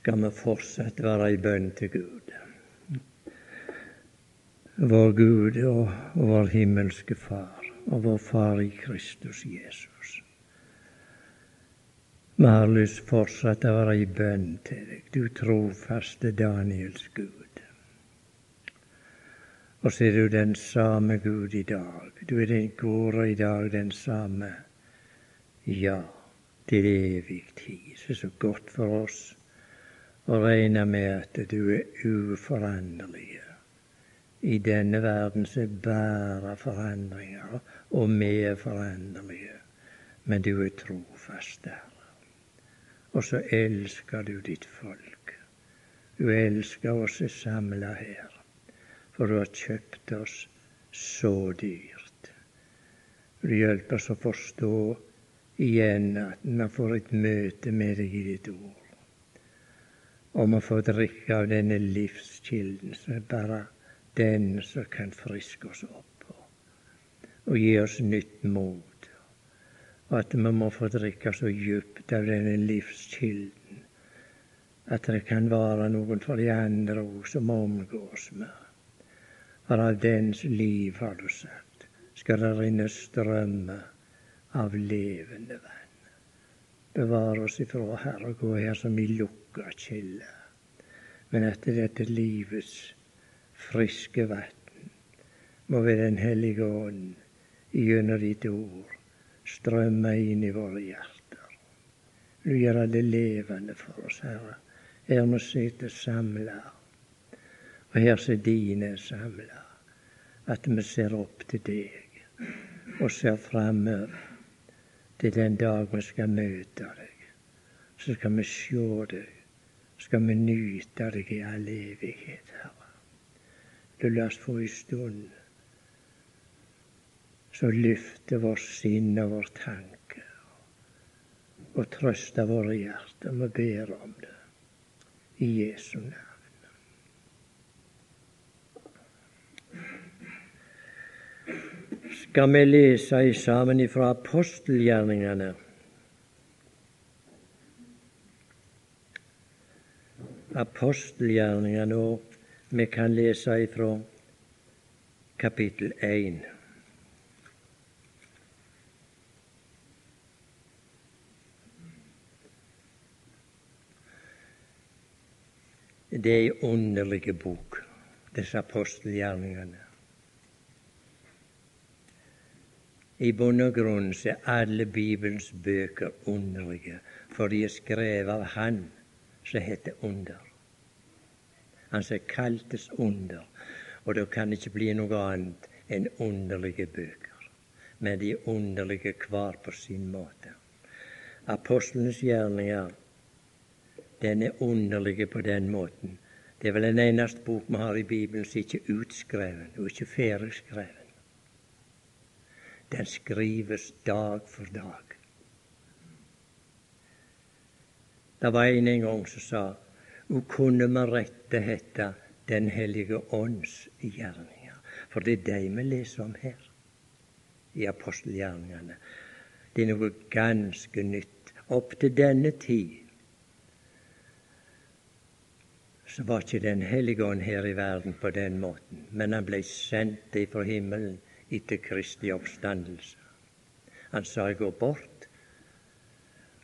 skal vi fortsatt være i bønn til Gud. Vår Gud og vår himmelske Far og vår Far i Kristus Jesus. Vi har lyst fortsatt å være i bønn til deg, du trofaste Daniels Gud. Og så er du den samme Gud i dag. Du er den gårde i dag den samme. Ja, til evig tid. Det er så godt for oss å regne med at du er uforanderlig i denne verden så er bare forandringer, og vi er foranderlige. Men du er trofast, Herre. Og så elsker du ditt folk. Du elsker oss samla her, for du har kjøpt oss så dyrt. Du hjelper oss å forstå igjen at vi får et møte med deg i ditt ord. Og å få drikke av denne livskilden som er bare den som kan friske oss opp og gi oss nytt mot. Og at vi må få drikke så djupt av denne livskilden at det kan være noen for de andre òg som omgås med. For av dens liv, har du sagt, skal det rinne strømmer av levende vann. Bevare oss ifra, Herre, å gå her som i lukka kilde, men etter dette livets friske vann må ved Den hellige ånd gjennom ditt ord strømme inn i våre hjerter. Du gjør det levende for oss, Herre. Her må sitte samla, og her som dine samla. At vi ser opp til deg og ser framover til den dag vi skal møte deg. Så skal vi sjå deg, skal vi nyte deg i all evighet, Herre. Du la oss få ei stund så løfter vårt sinn og vår tanke og trøster våre hjerter. Vi ber om det i Jesu navn. Skal vi lese sammen ifra apostelgjerningene? Apostelgjerningene og vi kan lese ifra kapittel 1. Det er ei underlig bok, disse apostelgjerningene. I bunn og grunn er alle Bibelens bøker underlige, for de er skrevet av Han som heter Under. Han som kaltes under. Og det kan ikke bli noe annet enn underlige bøker. Men de er underlige hver på sin måte. Apostlenes gjerninger, den er underlige på den måten. Det er vel den eneste bok vi har i Bibelen som ikke er utskreven og ikke ferdigskreven. Den skrives dag for dag. Det var en en gang som sa og kunne med rette hete Den hellige ånds gjerninger. For det er de vi leser om her i apostelgjerningene. Det er noe ganske nytt. Opp til denne tid så var ikke Den hellige ånd her i verden på den måten, men han ble sendt ifra himmelen etter Kristi oppstandelse. Han sa jeg går bort,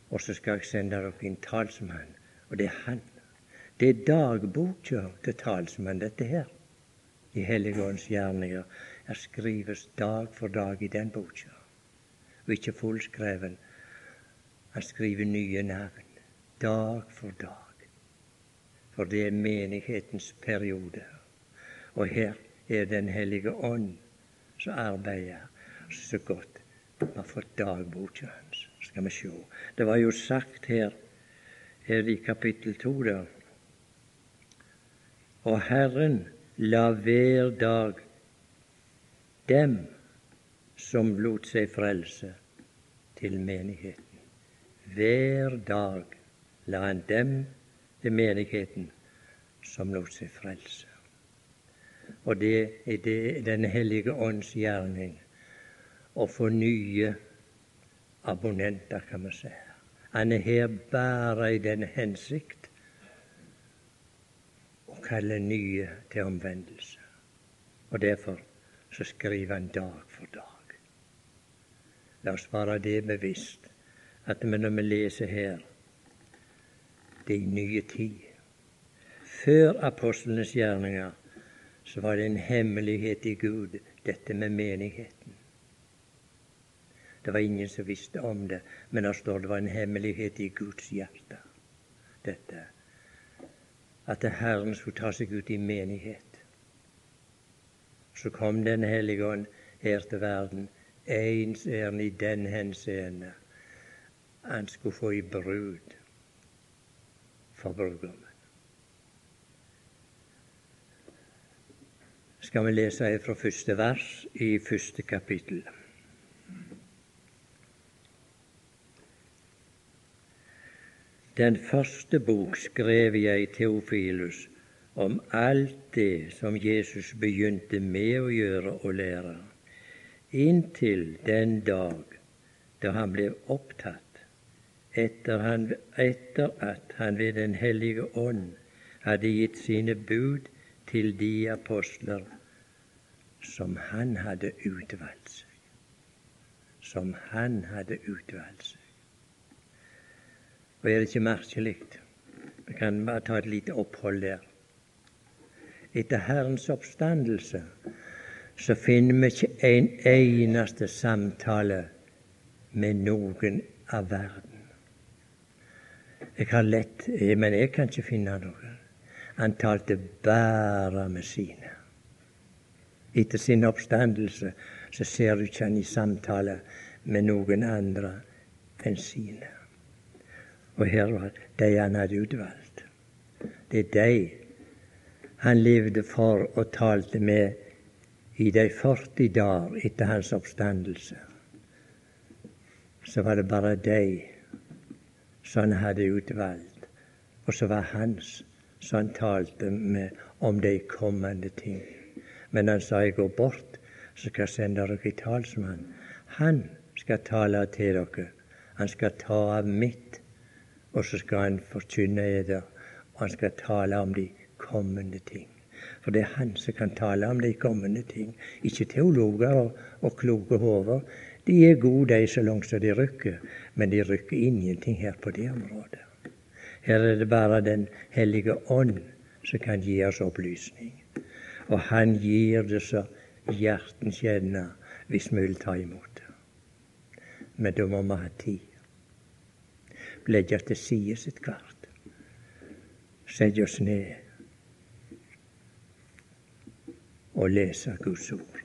og så skal jeg sende dere en talsmann, og det er han. Det er dagboka til talsmannen, dette her. De Helligåndens gjerninger er skrives dag for dag i den boka, og ikke fullskreven. Han skriver nye navn dag for dag, for det er menighetens periode. Og her er Den hellige ånd som arbeider så godt. Vi har fått dagboka. Skal vi sjå. Det var jo sagt her, her i kapittel to, da. og Herren la hver dag dem som lot seg frelse, til menigheten. Hver dag la han dem til menigheten som lot seg frelse. Og det er det Den hellige ånds gjerning å få nye abonnenter, kan man si. Han er her bare i den hensikt å kalle nye til omvendelse. Og derfor så skriver han dag for dag. La oss være det bevisst at når vi leser her det er nye tid Før apostlenes gjerninger så var det en hemmelighet i Gud, dette med menigheten. Det var ingen som visste om det, men det står det var en hemmelighet i Guds hjerte. Dette at Herren skulle ta seg ut i menighet. Så kom Den hellige ånd her til verden, ensærende i den henseende. Han skulle få i brud for brudgommen. Skal vi lese fra første vers i første kapittel. Den første bok skrev jeg, Teofilus, om alt det som Jesus begynte med å gjøre og lære, inntil den dag da han ble opptatt, etter, han, etter at han ved Den hellige ånd hadde gitt sine bud til de apostler som han hadde utvalgt seg. Som han hadde utvalgt seg. Og er det ikke merkelig? Vi kan bare ta et lite opphold der. Etter Herrens oppstandelse så finner vi ikke en eneste samtale med noen av verden. Jeg har lett, men jeg kan ikke finne noe. Han talte bare med sine. Etter sin oppstandelse så ser du ikke han i samtale med noen andre enn sine. Og her var de han hadde utvalgt. Det er de han levde for og talte med i de 40 dager etter hans oppstandelse. Så var det bare de som han hadde utvalgt, og så var hans som han talte med om de kommende ting. Men han sa jeg går bort, så skal jeg sende dere en talsmann. Han skal tale til dere. Han skal ta av mitt og så skal han forkynne eder, og han skal tale om de kommende ting. For det er han som kan tale om de kommende ting. Ikke teologer og, og kloke hoder. De er gode, de, så langt som de rykker, men de rykker ingenting her på det området. Her er det bare Den hellige ånd som kan gi oss opplysning. Og han gir det så hjertens kjenner, hvis vi vil ta imot det. Men da må vi ha tid legge til side sitt kart. Sette oss ned og lese Guds ord.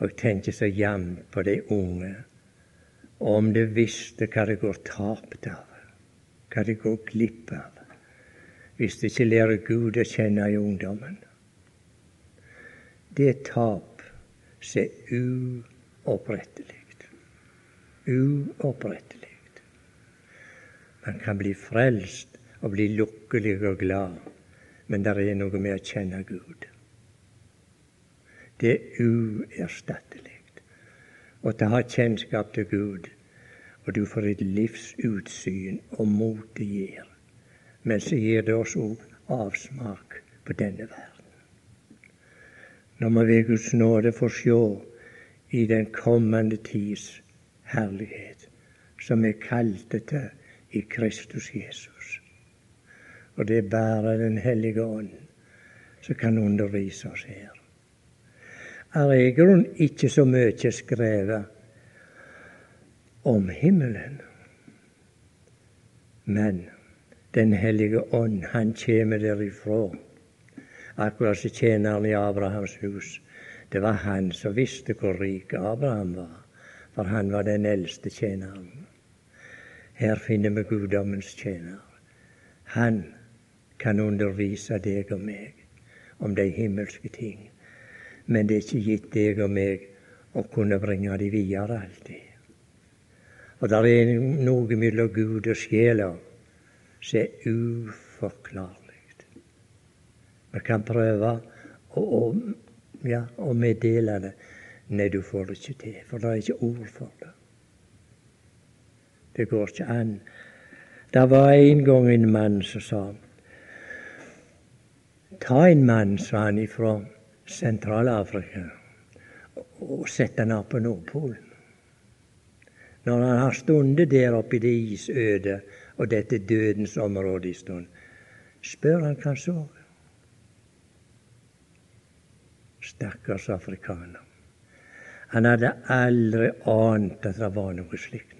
Og jeg tenker så jevnt på de unge. Om de visste hva de går tapt av, hva de går glipp av, hvis de ikke lærer Gud å kjenne i ungdommen. Det tap som er uopprettelig. Uopprettelig. Man kan bli frelst og bli lukkelig og glad, men det er noe med å kjenne Gud. Det er uerstattelig. Å ha kjennskap til Gud, og du får et livsutsyn og mot det gir. Men så gir det oss òg avsmak på denne verden. Når vi ved Guds nåde får se i den kommende tids herlighet, som er kalte til i Kristus Jesus. Og det er bare Den hellige ånd som kan undervise oss her. Er i grunnen ikke så mye skrevet om himmelen. Men Den hellige ånd, han kommer derifra. Akkurat som tjeneren i Abrahams hus. Det var han som visste hvor rik Abraham var, for han var den eldste tjeneren. Her finner vi guddommens tjener. Han kan undervise deg og meg om de himmelske ting. Men det er ikke gitt deg og meg å kunne bringe de videre alltid. Og det er noe mellom Gud og sjela som er uforklarlig. Vi kan prøve å, å, ja, å meddele det. Nei, du får det ikke til, for det er ikke ord for det. Det går ikke an. Det var en gang en mann som sa Ta en mann, sa han, fra Sentral-Afrika og sett han opp på Nordpolen. Når han har stundet der oppe i det isøde og dette dødens område en stund, spør han hva han så. Stakkars afrikaner. Han hadde aldri ant at det var noe slikt.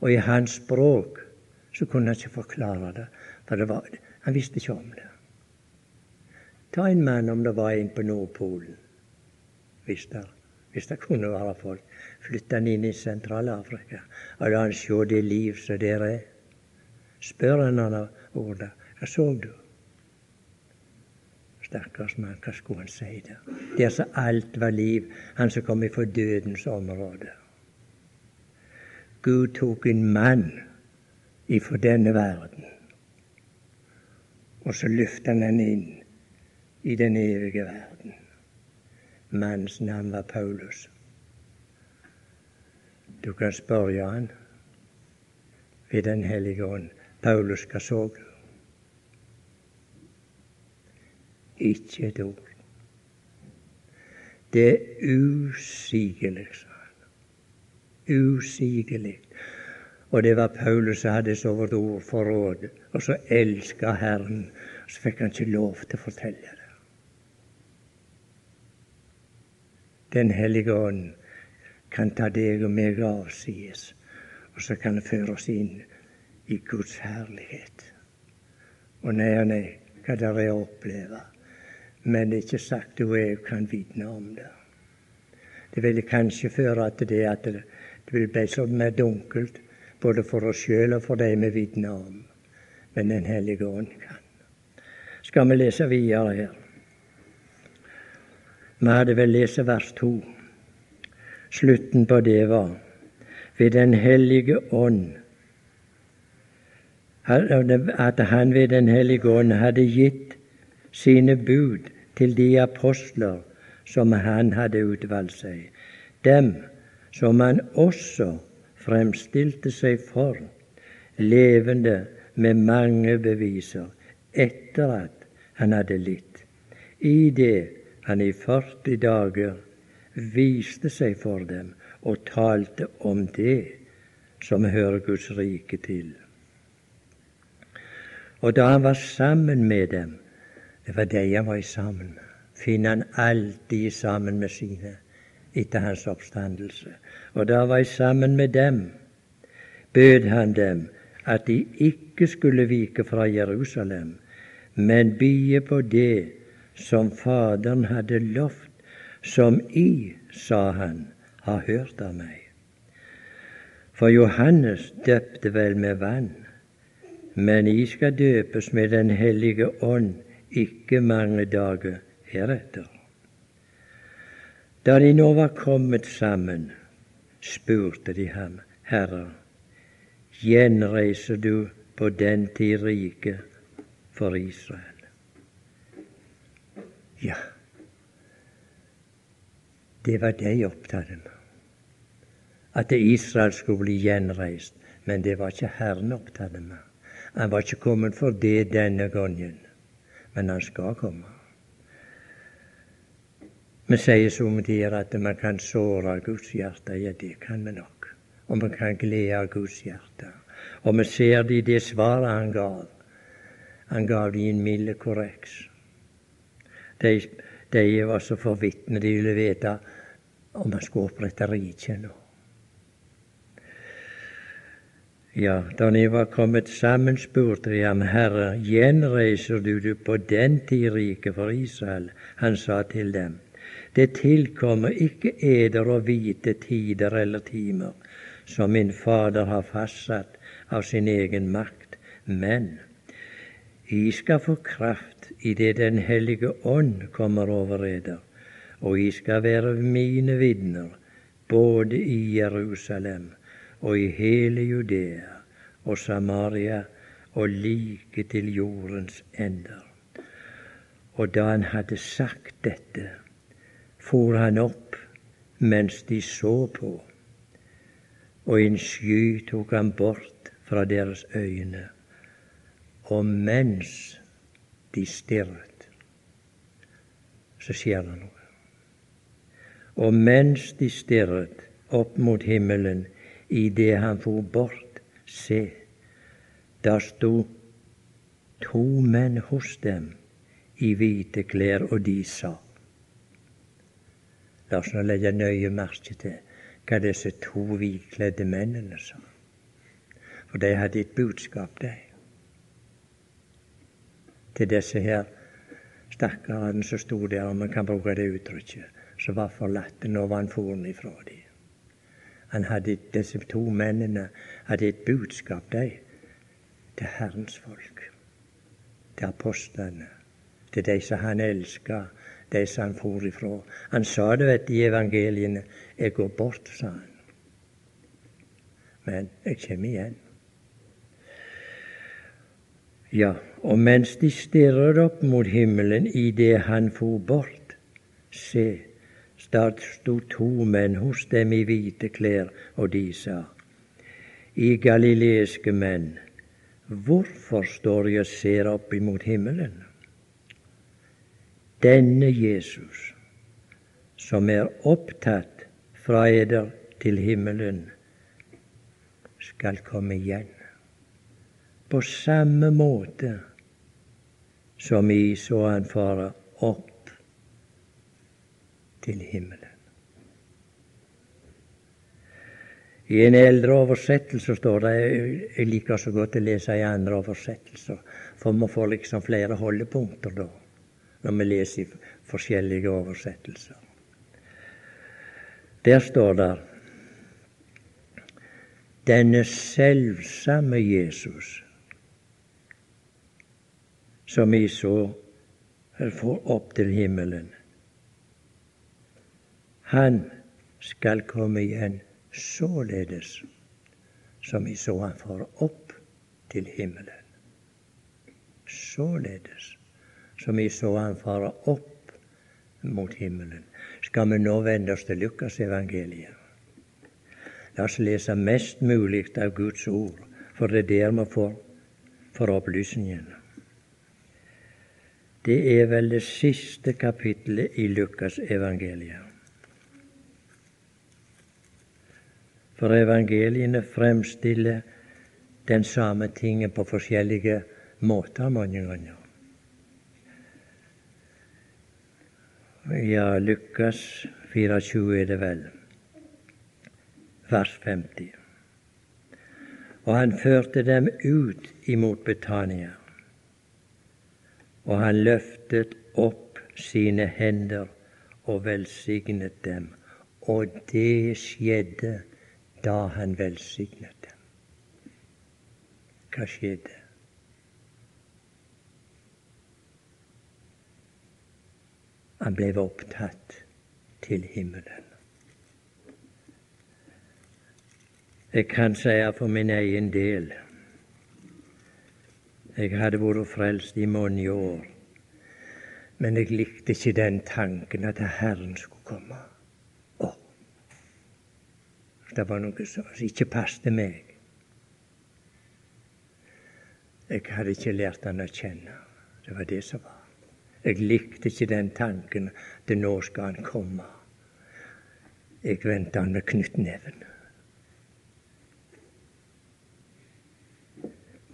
Og i hans språk så kunne han ikke forklare det, for det var, han visste ikke om det. Ta en mann om det var en på Nordpolen, hvis det, hvis det kunne være folk. Flytte han inn i Sentral-Afrika og la han se det liv som der er. Spør han han det. Hva så du? Stakkars mann, hva skulle han si der? Der som alt var liv, han som kom ifra dødens område. Gud tok en mann ifra denne verden, og så løfta han han inn i den evige verden. Mannens navn var Paulus. Du kan spørre han ved Den hellige ånd. Paulus, hva så du? Ikke et ord. Det er usigelig. Usigelig. Og det var Paulus som hadde så vårt ord for råd, og så elska Herren. og Så fikk han ikke lov til å fortelle det. Den hellige ånd kan ta deg og meg avsides, og så kan det føre oss inn i Guds herlighet. Og nei og nei, hva det er å oppleve. Men det er ikke sagt du og jeg kan vitne om det. Det ville kanskje føre til det at det, det vil bli så mer dunkelt, både for oss sjøl og for de vi vitner om. Men Den hellige ånd kan. Skal vi lese videre her? Vi hadde vel lest vers to. Slutten på det var ved Den hellige ånd at han ved Den hellige ånd hadde gitt sine bud til de apostler som han hadde utvalgt seg, dem som han også fremstilte seg for, levende med mange beviser, etter at han hadde litt. I det han i 40 dager viste seg for dem og talte om det som hører Guds rike til. Og da han var sammen med dem, det var de han var sammen med, finner han alltid sammen med sine etter hans oppstandelse. Og da var jeg sammen med dem, bød han dem at de ikke skulle vike fra Jerusalem, men bie på det som Faderen hadde lovt, som I, sa han, har hørt av meg. For Johannes døpte vel med vann, men I skal døpes med Den hellige ånd ikke mange dager heretter. Da de nå var kommet sammen, spurte de ham, Herre, gjenreiser du på den tid riket for Israel? Ja, det var det jeg opptatt med. At Israel skulle bli gjenreist. Men det var ikke Herren opptatt med. Han var ikke kommet for det denne gangen, men han skal komme. Vi sier somme tider at man kan såre Guds hjerte. Ja, det kan vi nok. Og vi kan glede Guds hjerte. Og vi ser det i det svaret han gav. Han gav det i en milde korreks. De, de var så forvitne de ville vite om han skulle opprette riket nå. Ja, da de var kommet sammen, spurte de ham, Herre, gjenreiser du du på den tid riket for Israel? Han sa til dem, det tilkommer ikke eder å vite tider eller timer, som min Fader har fastsatt av sin egen makt, men I skal få kraft idet Den hellige ånd kommer over eder, og I skal være mine vitner både i Jerusalem og i hele Judea og Samaria og like til jordens ender. Og da han hadde sagt dette, for han opp mens de så på, og en sky tok han bort fra deres øyne. Og mens de stirret, så skjer det noe. Og mens de stirret opp mot himmelen idet han for bort, se, der sto to menn hos dem i hvite klær, og de sa La oss nå legge nøye merke til hva disse to hvitkledde mennene sa. For de hadde et budskap, de. Til disse her stakkarene som sto der, om man kan bruke det uttrykket, som var forlatte når han for ifra dem. Han hadde, disse to mennene hadde et budskap, de, til Herrens folk, til apostlene, til de som han elska, de han for ifra. Han sa det vet, i evangeliene. 'Jeg går bort', sa han. Men jeg kommer igjen. Ja, og mens de stirret opp mot himmelen idet han for bort, se, der sto to menn hos dem i hvite klær, og de sa, I galileiske menn, hvorfor står jeg og ser opp imot himmelen? Denne Jesus, som er opptatt fra eder til himmelen, skal komme igjen. På samme måte som I så han fare opp til himmelen. I en eldre oversettelse står det Jeg liker så godt å lese i andre oversettelser, for vi får liksom flere holdepunkter da når vi leser i forskjellige oversettelser. Der står det denne selvsamme Jesus som vi så får opp til himmelen. Han skal komme igjen således som vi så han får opp til himmelen. Således som vi så han fare opp mot himmelen, skal vi nå vende oss til Lukasevangeliet. La oss lese mest mulig av Guds ord, for det er der vi får, får opplysningen. Det er vel det siste kapittelet i Lukas evangeliet. For evangeliene fremstiller den samme tingen på forskjellige måter mange ganger. Ja, Lukas 24 er det vel, vers 50. Og han førte dem ut imot Betania, og han løftet opp sine hender og velsignet dem. Og det skjedde da han velsignet dem. Hva skjedde? Han ble opptatt til himmelen. Jeg kan si for min egen del jeg hadde vært frelst i mange år, men jeg likte ikke den tanken at Herren skulle komme. Å, det var noe som ikke passet meg. Jeg hadde ikke lært han å kjenne. Det var det som var. Jeg likte ikke den tanken til nå skal han komme. Jeg venta han med knyttneven.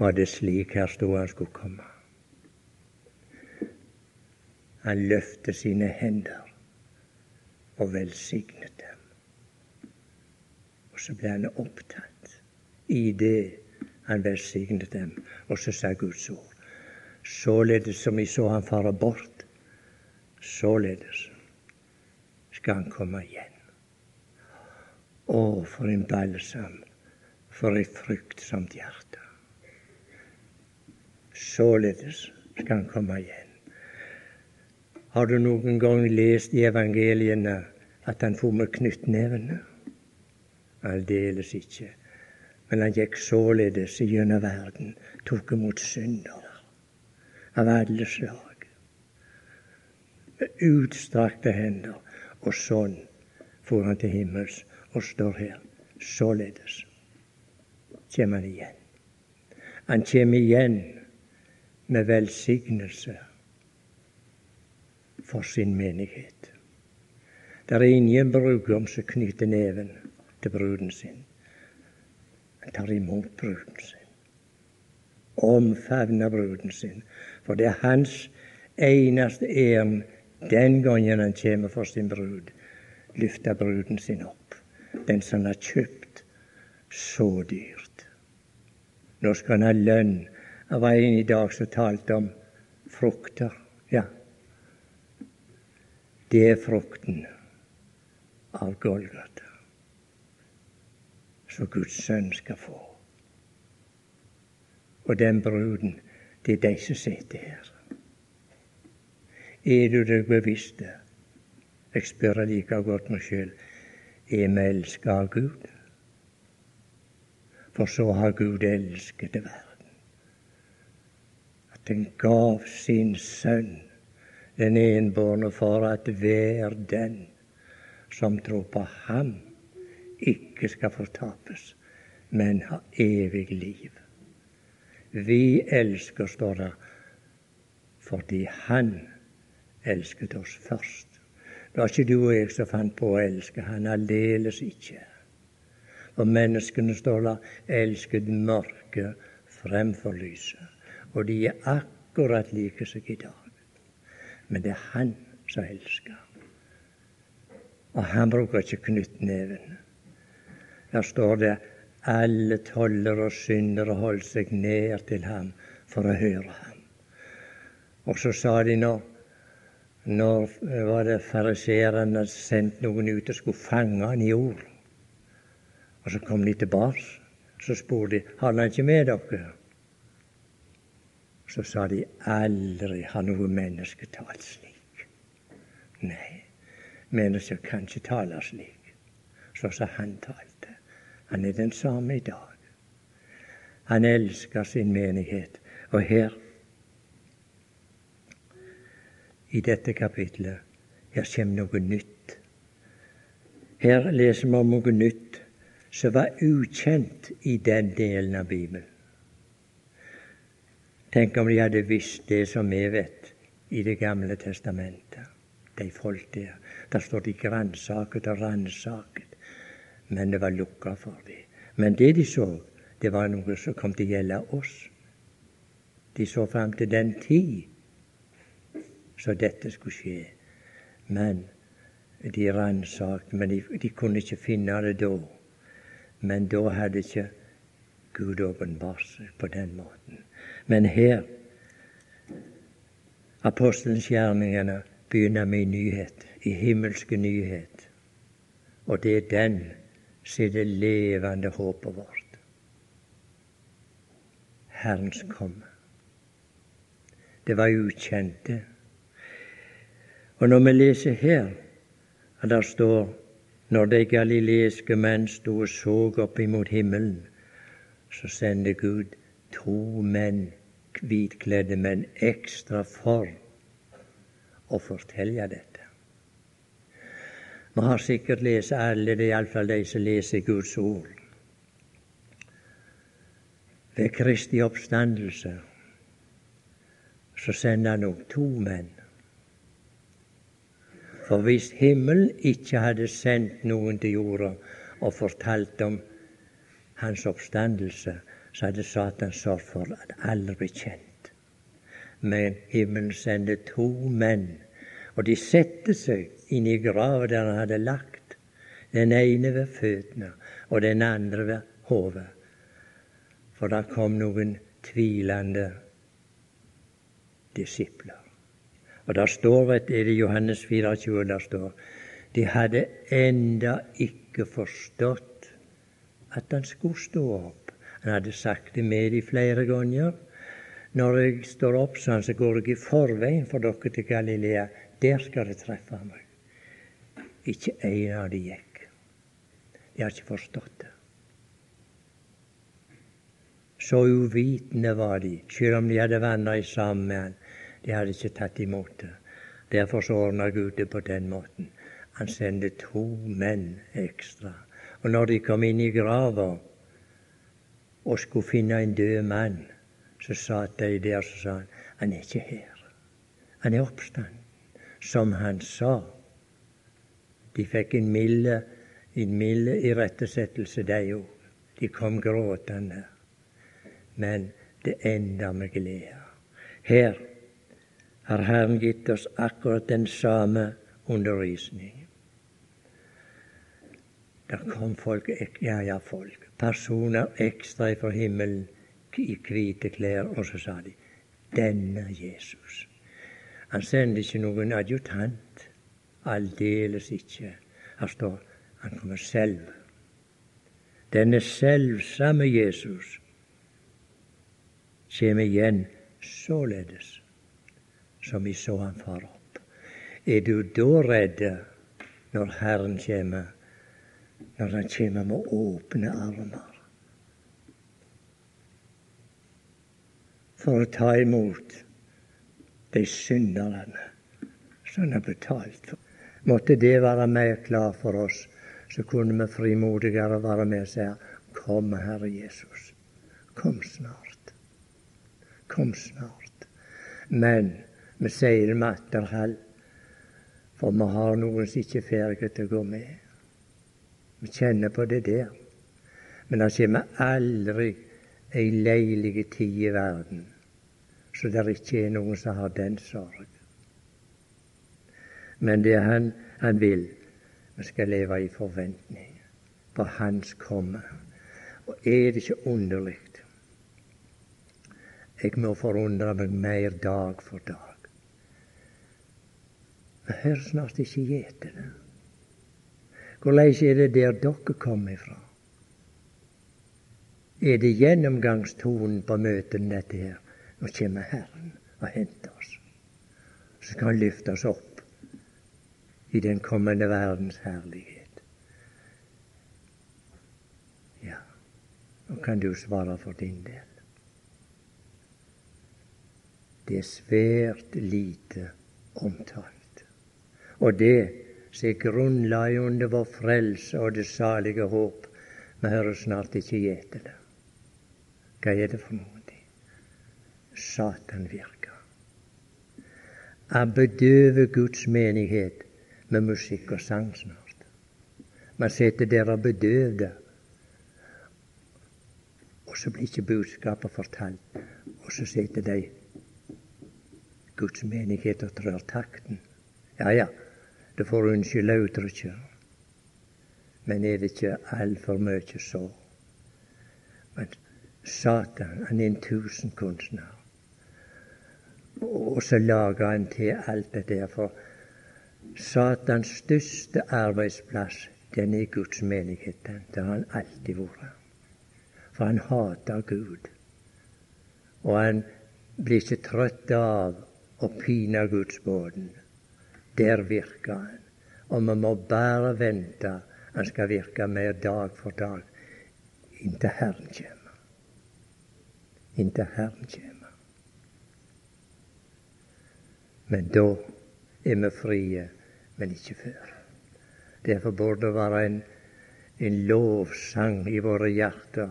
Var det slik her stod han skulle komme? Han løftet sine hender og velsignet dem. Og så ble han opptatt i det han velsignet dem. Og så sa Guds ord således som vi så han fare bort, således skal han komme igjen. Å, for en balsam, for et fryktsomt hjerte. Således skal han komme igjen. Har du noen gang lest i evangeliene at han for med knyttnevene? Aldeles ikke. Men han gikk således gjennom verden, tok imot synder av alle slag. Med utstrakte hender. Og sånn for han til himmels og står her. Således kommer han igjen. Han kommer igjen med velsignelse for sin menighet. Det er ingen brudgom som knytter neven til bruden sin, Han tar imot bruden sin. Omfavner bruden sin. For det er hans eneste ærend den gangen han kommer for sin brud. Løfter bruden sin opp, den som han har kjøpt så dyrt. Nå skal han ha lønn. Det var en i dag som talte om frukter. Ja, det er frukten av Golgata som Guds sønn skal få. Og den bruden, det er de som sitter her. Er du deg bevisst det? Jeg spør like godt meg sjøl. Er vi elska av Gud? For så har Gud elsket verden, at han gav sin sønn den enbårne for at hver den som tror på ham, ikke skal fortapes, men ha evig liv. Vi elsker, står det, fordi Han elsket oss først. Det var ikke du og jeg som fant på å elske Han aldeles ikke. Og menneskene, står det, elsket mørket fremfor lyset. Og de er akkurat like seg i dag men det er han som elsker. Og han bruker ikke knyttneven. Der står det alle toller og syndere holdt seg ned til ham for å høre ham. Og så sa de nå når var det fariseerne sendte noen ut og skulle fange han i ord. Og så kom de tilbake. Så spurte de har han ikke med dere så sa de aldri har noe menneske talt slik. Nei, mennesker kan ikke tale slik, Så sa han talte. Han er den samme i dag. Han elsker sin menighet. Og her, i dette kapitlet, her kommer noe nytt. Her leser vi om noe nytt som var ukjent i den delen av Bibelen. Tenk om de hadde visst det som vi vet i Det gamle testamentet. De folk der. Der står de gransaket og ransaket. Men det var lukka for dem. Men det de så, det var noe som kom til å gjelde oss. De så fram til den tid så dette skulle skje. Men de ransakte, men de, de, kunne ikke finne det da. Men da hadde ikke Gud åpenbart seg på den måten. Men her Apostelens gjerningene begynner med nyhet, i himmelske nyhet. Og det er den som er det levende håpet vårt. Herrens komme. Det var ukjente. Og når vi leser her, at der står når de galileiske menn sto og så opp imot himmelen, så sendte Gud to menn, hvitkledde menn, ekstra for å fortelle dette. Vi har sikkert lest alle, det er iallfall de som leser Guds ord. Ved Kristi oppstandelse så sender han òg to menn. For hvis himmelen ikke hadde sendt noen til jorda og fortalt om hans oppstandelse, så hadde Satan sørget for at alle ble kjent. Men himmelen sendte to menn, og de satte seg inn i grava der han hadde lagt. Den ene ved føttene og den andre ved hodet. For da kom noen tvilende disipler. Og der står, vet du, i Johannes 24, der står de hadde enda ikke forstått at han skulle stå opp. Han hadde sagt det med de flere ganger. Når jeg står opp, sånn, så går jeg i forveien for dere til Galilea. Der skal det treffe meg. Ikke en av de gikk. De har ikke forstått det. Så uvitende var de, selv om de hadde vandra sammen. De hadde ikke tatt imot det. Derfor så ordna Gud det på den måten. Han sendte to menn ekstra. Og når de kom inn i grava, og skulle finne en død mann, så satt de der og sa han, han er ikke her. Han er oppstanden. Som han sa. De fikk en milde, en milde irettesettelse, de òg. De kom gråtende. Men det enda med glede. Her har Herren gitt oss akkurat den samme undervisning. Der kom folk, ja, ja, folk, personer ekstra fra himmelen i hvite klær, og så sa de denne Jesus. Han sender ikke noen adjutant. Aldeles ikke. Her står han kommer selv. Denne selvsamme Jesus kommer igjen således som vi så han far opp. Er du da redd når Herren kommer, når Han kommer med åpne armer? For å ta imot de synderne som han har betalt for. Måtte det være mer klar for oss, så kunne vi frimodigere være med og si Kom, Herre Jesus. Kom snart. Kom snart. Men vi sier det med etterhall, for vi har noen som ikke er ferdige til å gå med. Vi kjenner på det der. Men det kommer aldri ei leilig tid i verden så det ikke er noen som har den sorg. Men det han, han vil vi skal leve i forventning på Hans komme. Og er det ikke underlig? Jeg må forundre meg mer dag for dag. Vi hører snart ikke gjetene. Hvordan er det der dere kommer ifra? Er det gjennomgangstonen på møtene, dette her? Nå kommer Herren og henter oss. Så skal Han løfte oss opp i den kommende verdens herlighet. Ja, nå kan du svare for din del. Det er svært lite omtalt. Og det som er grunnlaget under vår frelse og det salige håp. Vi hører snart ikke gjete det. Hva er det for noe? Satan virker. Han bedøver Guds menighet med musikk og sang snart. Man sitter der og bedøver. Og så blir ikke budskapet fortalt. Og så sitter de Guds menighet og trør takten. Ja, ja, det får unnskylde uttrykket. Men er det ikke altfor mye så? Men Satan, han er en tusenkunstner. Og så lager han til alt det der. For Satans største arbeidsplass, den er Guds menighet. Det har han alltid vært. For han hater Gud. Og han blir ikke trøtt av å pine Guds båten. Der virker han. Og vi må bare vente. Han skal virke mer dag for dag inntil Herren kommer. Inntil Herren kommer. Men da er vi frie, men ikke før. Derfor burde det være en, en lovsang i våre hjerter,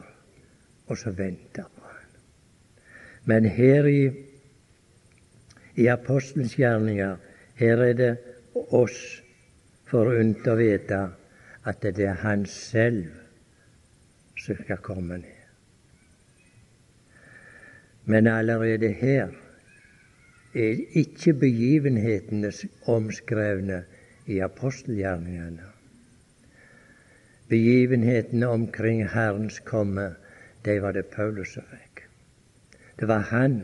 og så vente på Han. Men her i, i apostelens gjerninger her er det oss forunt å vite at det er Han selv som skal komme ned. Men allerede her er ikke begivenhetene omskrevne i apostelgjerningene. Begivenhetene omkring Herrens komme, de var det Paulus som fikk. Det var han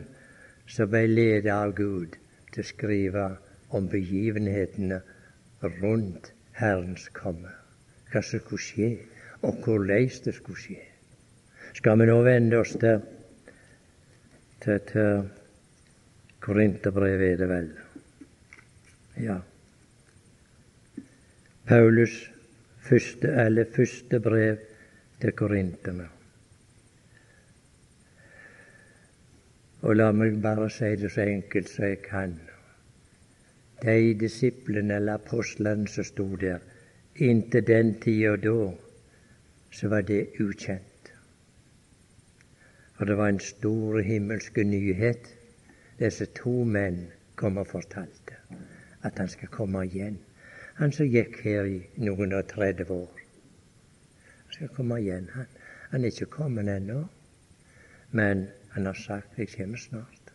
som ble ledet av Gud til å skrive om begivenhetene rundt Herrens komme. Hva som skulle skje, og hvordan det skulle skje. Skal vi nå vende oss til, til, til Korinterbrevet, er det vel? Ja. Paulus første, eller første brev til korinterne. Og la meg bare si det så enkelt som jeg kan de disiplene eller apostlene som sto der, inntil den tida da, så var det ukjent. For det var en stor himmelske nyhet disse to menn kom og fortalte. at han skal komme igjen. Han som gikk her i noen og 30 år. Han skal komme igjen. Han, han er ikke kommet ennå. Men han har sagt 'Jeg kommer snart'.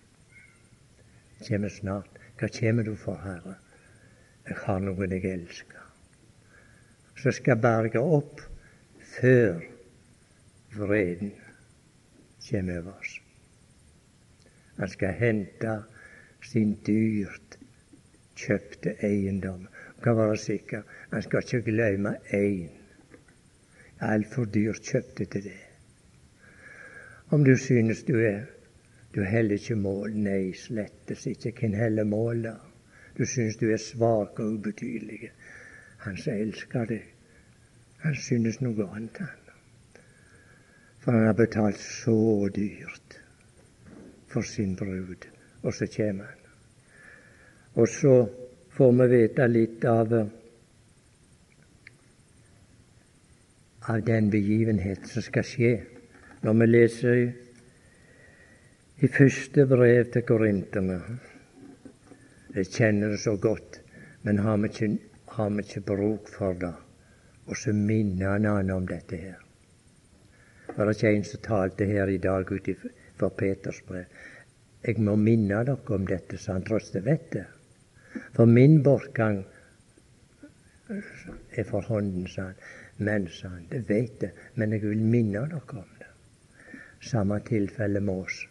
Jeg kommer snart. Hva kommer du for, Herre? Jeg har noen jeg elsker. Så skal berge opp før vreden kommer over oss. Han skal hente sin dyrt kjøpte eiendom. Han Kan være sikker, han skal ikke glemme én. Altfor dyrt kjøpte til det. Om du synes du er du heller ikke mål. Nei, slettes ikke. Hvem heller mål da? Du synes du er svak og ubetydelig. Han som elsker deg, han synes noe annet, han. For han har betalt så dyrt for sin brud, og så kommer han. Og så får vi vite litt av av den begivenhet som skal skje. Når vi leser i, første brev til korinterne Jeg kjenner det så godt, men har vi ikke, har vi ikke bruk for det? Og så minner han om dette her. Var det ikke en som talte her i dag ut fra Peters brev? Jeg må minne dere om dette, så han tross det vet det. For min bortgang er for hånden, sa han. Men, sa han, det vet jeg, men jeg vil minne dere om det. Samme tilfelle med oss.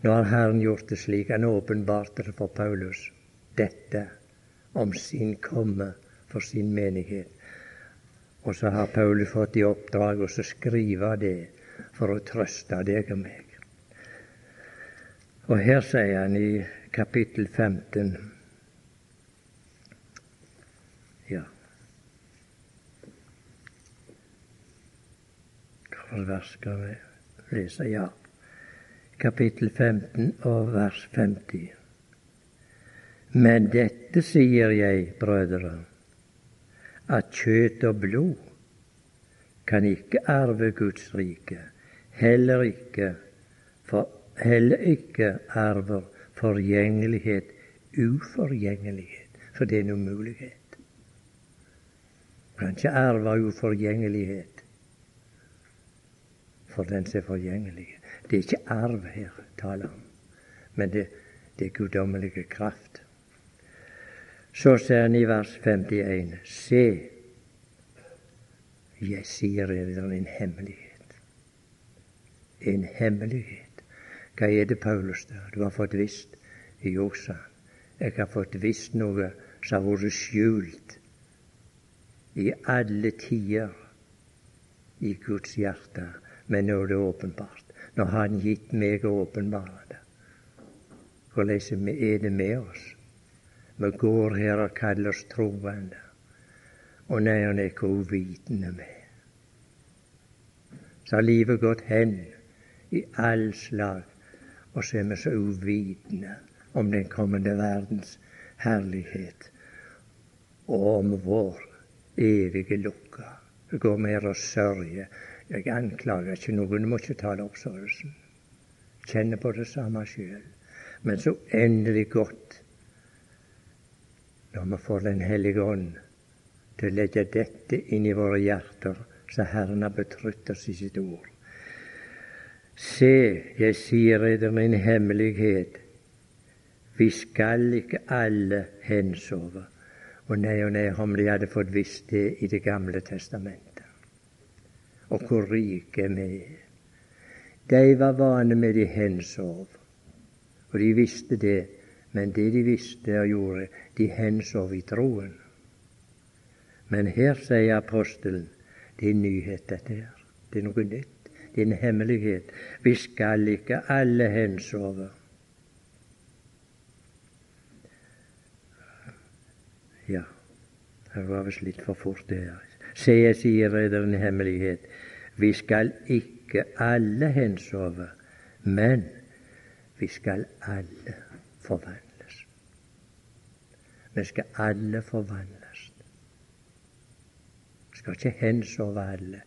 Nå har Herren gjort det slik, han åpenbarte det for Paulus, dette om sin komme for sin menighet. Og så har Paulus fått i oppdrag å skrive det for å trøste deg og meg. Og her sier han i kapittel 15 Ja Hvilket vers skal vi lese? Ja. Kapittel 15 og vers 50. Men dette sier jeg, brødre, at kjøtt og blod kan ikke arve Guds rike, heller ikke for heller ikke arver forgjengelighet uforgjengelighet, for det er en umulighet. Du kan ikke arve uforgjengelighet for den som er forgjengelig. Det er ikke arv her taler om, men det, det er guddommelige kraft. Så sier han i vers 51.: Se, jeg sier dere en hemmelighet. En hemmelighet. Hva er det, Paulus, der? du har fått visst? Jo, sa jeg har fått visst noe som har vært skjult i alle tider i Guds hjerte, men nå er det åpenbart. Nå har Han gitt meg å åpenbare det. Hvordan er det med oss? Vi går her og kaller oss troende, og nei, han er ikke uvitende med. Så har livet gått hen i all slag og så er vi så uvitende om den kommende verdens herlighet og om vår evige lukke. Det går mer og sørger. Jeg anklager ikke noen, må ikke tale oppsørgelsen. Kjenner på det samme sjøl. Men så endelig godt når vi får Den hellige ånd til å legge dette inn i våre hjerter, så Herren har betrykt oss i sitt ord. Se, jeg sier eder min hemmelighet. Vi skal ikke alle hensove. Og nei og nei om de hadde fått visst det i Det gamle testamentet. Og hvor rike vi er. De var vane med de hensov, og de visste det. Men det de visste og gjorde, de hensov i troen. Men her sier apostelen det er nyhet, dette her. Det er noe nytt din hemmelighet. Vi skal ikke alle hensove. Ja, det var visst litt for fort, det her. Se, jeg sier dere en hemmelighet. Vi skal ikke alle hensove, men vi skal alle forvandles. Vi skal alle forvandles. Vi skal ikke hensove alle.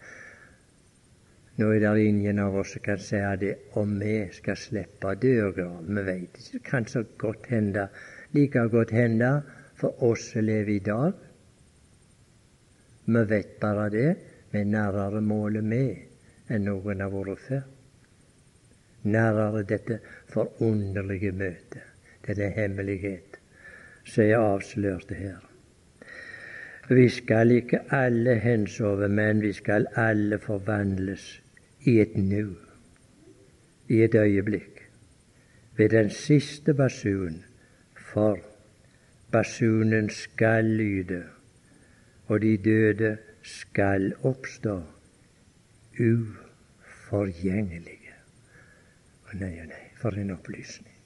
Nå er det ingen av oss som kan si det om vi skal slippe dørgral. Vi veit ikke. Det kan så godt hende like godt hende for oss som lever i dag. Vi vet bare det. Vi er nærmere målet med enn noen har vært før. Nærmere dette forunderlige møtet. Er hemmelighet som er avslørt her. Vi skal ikke alle hensove, men vi skal alle forvandles i et nu, i et øyeblikk, ved den siste basun, for basunen skal lyde, og de døde skal oppstå uforgjengelige. Å nei, å nei, for en opplysning.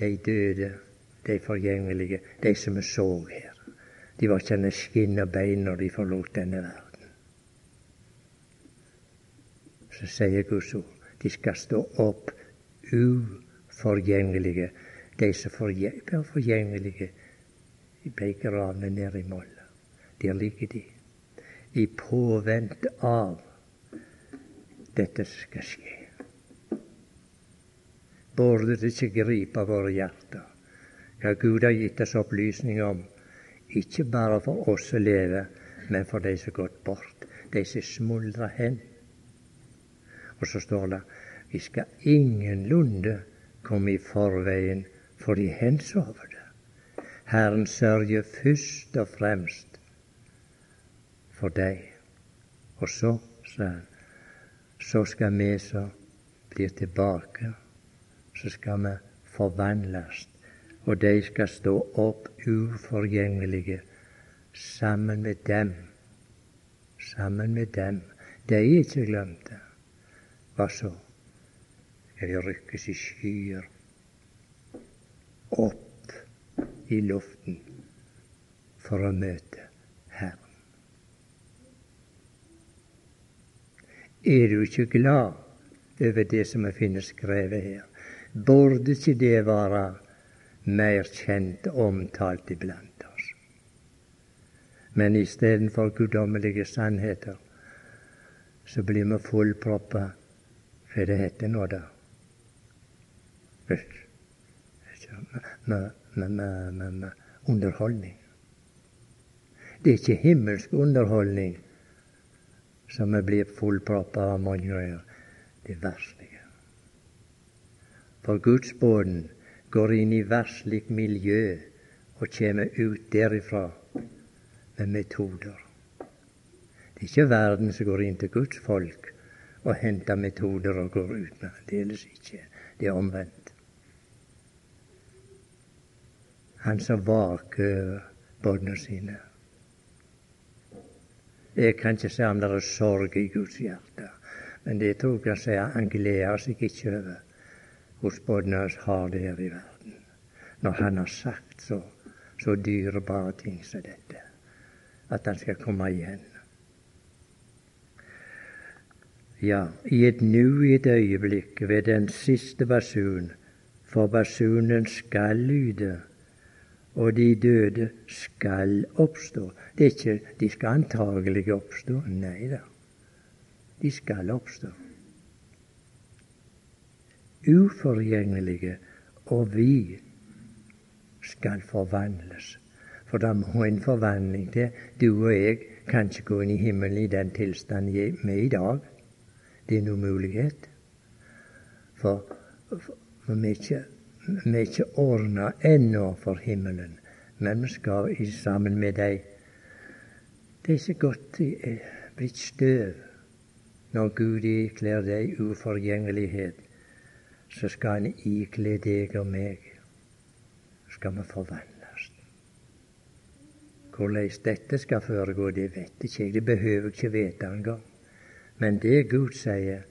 De døde, de forgjengelige, de som vi så her. De var ikke skinn og bein når de forlot denne verden. Så sier Guds ord de skal stå opp uforgjengelige. De som er forgjengelige, de ble gravne ned i molla. Der ligger de i påvente av dette skal skje. Burde det ikke gripe våre hjerter hva Gud har gitt oss opplysning om ikke bare for oss som lever, men for de som har gått bort, de som smuldrer hen. Og så står det vi skal ingenlunde komme i forveien for de hensovne. Herren sørger først og fremst for deg. Og så, sa han, så skal vi som blir tilbake, så skal vi forvandles og de skal stå opp uforgjengelige sammen med dem. Sammen med dem. De er ikke glemte. Hva så? Skal de rykkes i skyer opp i luften for å møte Herren. Er du ikke glad over det som vi finner skrevet her? Burde ikke det være mer kjent omtalt iblant oss. Men istedenfor guddommelige sannheter, så blir vi fullproppa for det heter nå da med, underholdning. Det er ikke himmelsk underholdning som er blitt fullproppa av mange ganger. Det verslige. For gudsbåten går inn i verslig miljø og kommer ut derifra med metoder. Det er ikke verden som går inn til Guds folk og henter metoder og går ut med. Aldeles ikke. Det er omvendt. Han som vaker over båndene sine. Jeg kan ikke si om det er sorg i Guds hjerte, men det tror jeg han gleder seg ikke over hos Bodnas har det her i verden. Når han har sagt så, så dyrebare ting som dette, at han skal komme igjen. Ja, i et nu, i et øyeblikk, ved den siste basun, for basunen skal lyde, og de døde skal oppstå. Det er ikke De skal antagelig oppstå. Nei da, de skal oppstå uforgjengelige, og vi skal forvandles. For da må en forvandling til. Du og jeg kan ikke gå inn i himmelen i den tilstand vi er i dag. Det er en umulighet. For, for, vi er ikke, vi er ikke ordna ennå for himmelen, men vi skal sammen med deg. Det er godt godt blitt støv når Gud ikler deg uforgjengelighet så skal han ikle deg og meg. Skal vi forvandles. Hvordan dette skal foregå, det vet ikke jeg. Det behøver jeg ikke vite engang. Men det Gud sier,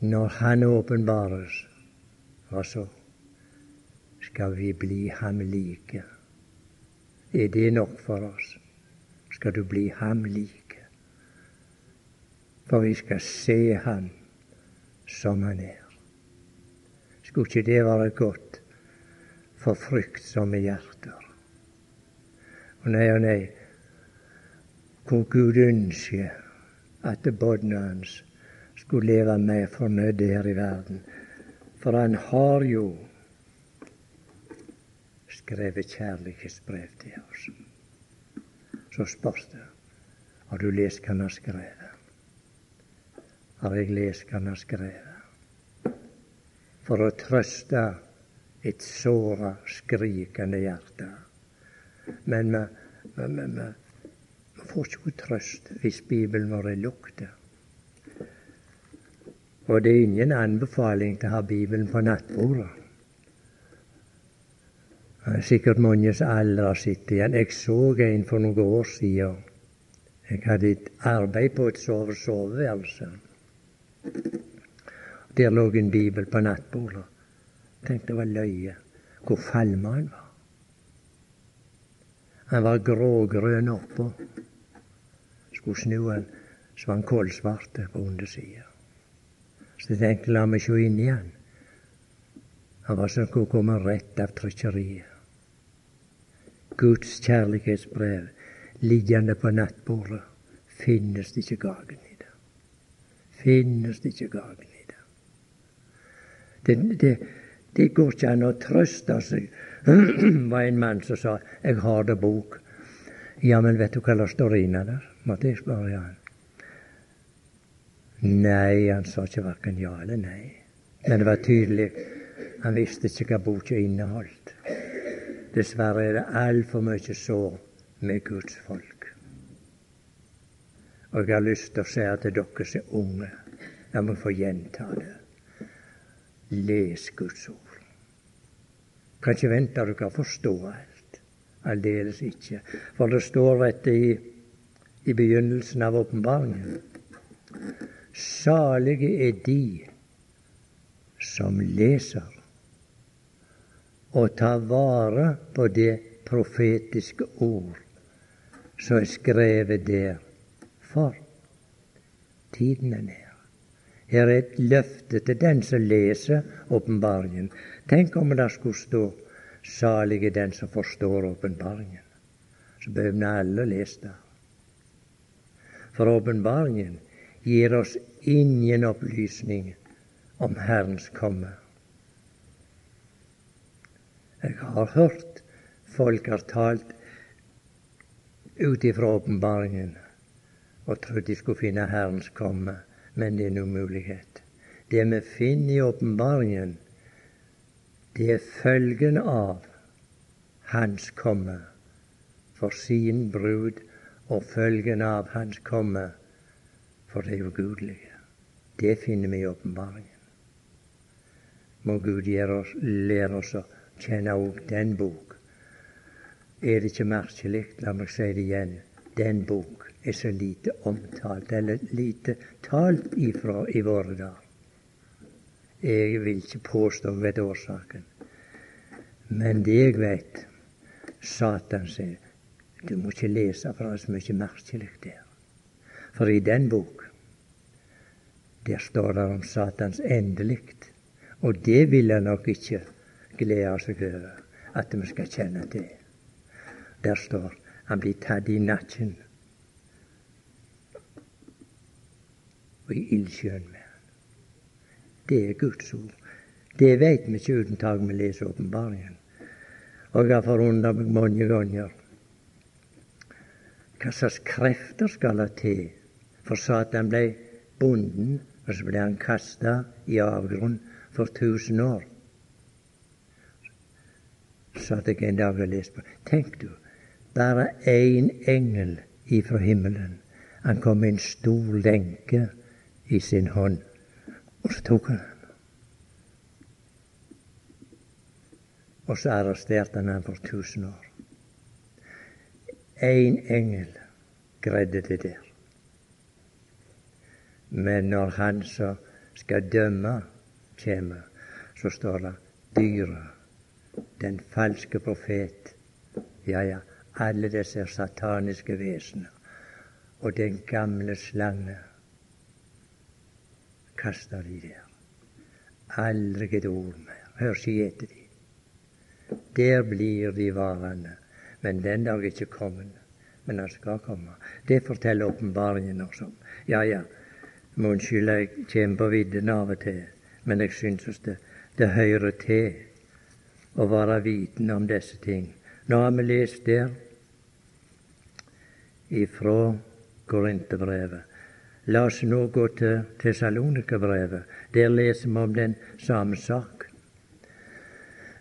når Han åpenbares, så? Skal vi bli ham like? Er det nok for oss? Skal du bli ham like? For vi skal se ham som han er. Skulle ikke det være godt for fryktsomme hjerter? Og nei og nei, hvor Gud ønsker at barna hans skulle leve mer fornøyde her i verden. For han har jo skrevet kjærlighetsbrev til oss. Så spørs det har du lest hva han har skrevet. Har jeg lest hva han har skrevet? For å trøste et såra, skrikende hjerte. Men vi får ikke trøst hvis Bibelen vår er lukket. Og det er ingen anbefaling til å ha Bibelen på nattbordet. Det er Sikkert mange som aldri har sett igjen. Jeg så en for noen år siden. Jeg hadde et arbeid på et sove soveværelse. Der lå en bibel på nattbordet. Tenkte det var løye hvor falma han var. Han var grågrønn oppå. Skulle snu han, så var han kålsvart på undersida. Så jeg tenkte la meg se inn i han. Han var som skulle komme rett av trykkeriet. Guds kjærlighetsbrev liggende på nattbordet. Finnes det ikke gagen i det? Finnes det ikke gagen i det? Det, det, det går ikke an å trøste seg. var en mann som sa 'Jeg har det bok'. Ja, men vet du hva det står inne der? Måtte jeg spørre han. Nei, han sa ikke verken ja eller nei. Men det var tydelig. Han visste ikke hva boka inneholdt. Dessverre er det altfor mye så med Guds folk. Og jeg har lyst til å si til dere som er unge, la meg få gjenta det. Les Guds ord. Kan ikke vente dere forstå alt. Aldeles ikke. For det står rett i, i begynnelsen av åpenbaringen Salige er de som leser og tar vare på det profetiske ord som er skrevet der. For tiden er nær. Her er et løfte til den som leser åpenbaringen. Tenk om det skulle stå 'Salig er den som forstår åpenbaringen'. Så behøver vi alle lese det. For åpenbaringen gir oss ingen opplysning om Herrens komme. Jeg har hørt folk har talt ut ifra åpenbaringen og trodd de skulle finne Herrens komme, men det er en umulighet. Det vi finner i åpenbaringen, det er følgen av Hans komme for sin brud og følgen av Hans komme for det ugudelige. Det finner vi i åpenbaringen. Må Gud oss, lære oss å kjenne òg den bok. Er det ikke merkelig, la meg si det igjen, den bok er så lite omtalt, eller lite talt ifra i våre dager. Jeg vil ikke påstå vet årsaken. Men det jeg vet Satan sier du må ikke lese, for det er så mye merkelig der. For i den bok der står det om Satans endelikt. Og det vil han nok ikke glede seg over, at vi skal kjenne til. Der står han blir tatt i nakken og i ildsjøen med han. Det er Guds ord. Det vet vi ikke uten tak vi leser åpenbaringen. Og jeg har forundret meg mange ganger hva slags krefter skal det til for Satan ble bonden og så ble han kasta i avgrunn for tusen år. Satt jeg en dag og leste på Tenk du, bare én engel ifra himmelen. Han kom med en stor lenke i sin hånd, og så tok han den. Og så arresterte han ham for tusen år. Én engel greide det der. Men når han som skal dømme, kommer, så står det dyret, den falske profet, ja, ja, alle disse sataniske vesener, og den gamle slange kaster de der. Aldri et ord mer. Hør ikke etter de. Der blir de varende. Men den dag er ikke kommet. Men han skal komme. Det forteller åpenbaringen også. Ja, ja, må unnskylde jeg kommer på viddene av og til, men jeg synes det, det hører til å være viten om disse ting. Nå har vi lest der ifra Korinterbrevet. La oss nå gå til Tessalonikerbrevet. Der leser vi om den samme sak.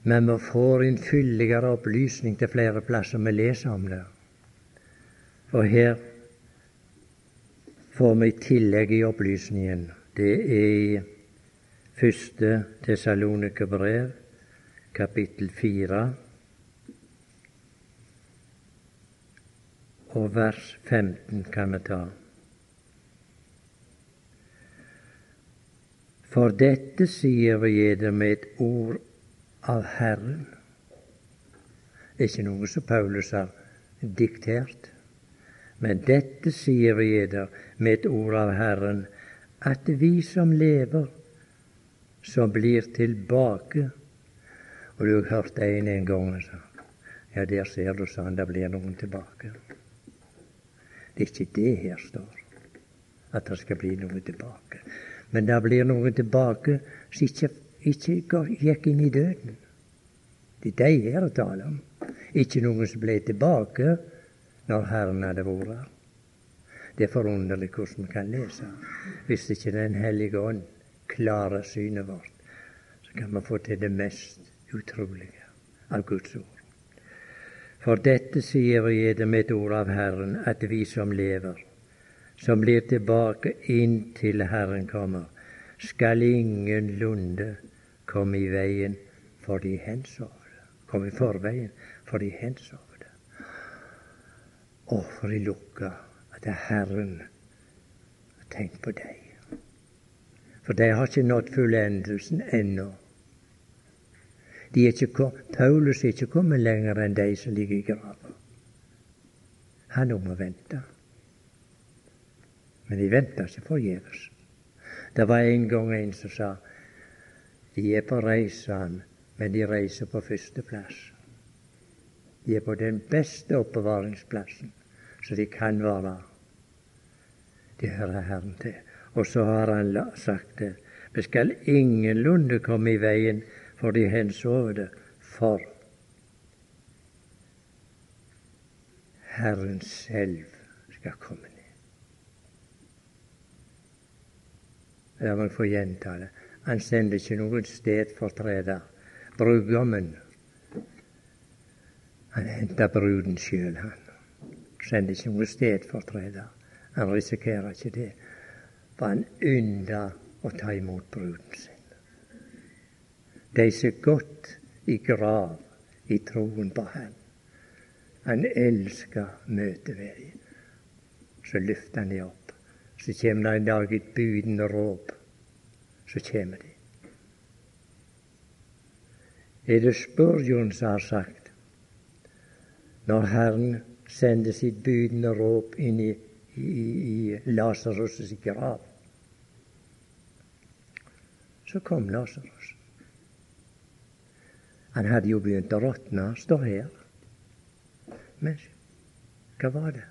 Men vi får en fyldigere opplysning til flere plasser vi leser om det. Og her får vi tillegg i opplysningen. Det er i første Tessalonikerbrev, kapittel fire, og vers 15 kan vi ta. For dette sier vi eder med et ord av Herren. Er ikke noe som Paulus har diktert. Men dette sier vi eder med et ord av Herren, at vi som lever, som blir tilbake Og du har hørt en en gang sa ja, der ser du, sa han, det blir noen tilbake. Det er ikke det her står, at det skal bli noe tilbake. Men det blir noen tilbake som ikke, ikke gikk inn i døden. Det er de her tale om. Ikke noen som ble tilbake når Herren hadde vært her. Det er forunderlig hvordan vi kan lese. Hvis ikke Den hellige ånd klarer synet vårt, så kan vi få til det mest utrolige av Guds ord. For dette sier vi det med et ord av Herren, at vi som lever, som blir tilbake inntil Herren kommer, skal ingenlunde komme i veien for de hensovne. Komme i forveien for de hensovne. Og for de lukka at det er Herren har tenkt på deg. For de har ikke nådd fullendelsen ennå. Paulus er ikke kommet lenger enn de som ligger i grava. Han må vente. Men de venter ikke forgjeves. Det var en gang en som sa de er på reisen, men de reiser på førsteplass. De er på den beste oppbevaringsplassen så de kan være. Det hører Herren til. Og så har han sagt det. Vi skal ingenlunde komme i veien for de hensovne, for Herren selv skal komme ned. La meg få gjenta det. Han sender ikke noen stedfortreder. Brudgommen, han henter bruden sjøl, han sender ikke noen stedfortreder. Han risikerer ikke det. For han ynder å ta imot bruden sin. De som godt i grav i troen på Han. Han elsker møtet med dem. Så løfter han dem opp. Så kommer det en dag et budende råp. Så kommer de. Er det Spurgeon som har sagt når Herren sendte sitt bydende råp inn i, i, i Lasarus' grav. Så kom Lasarus. Han hadde jo begynt å råtne, står her. Men hva var det?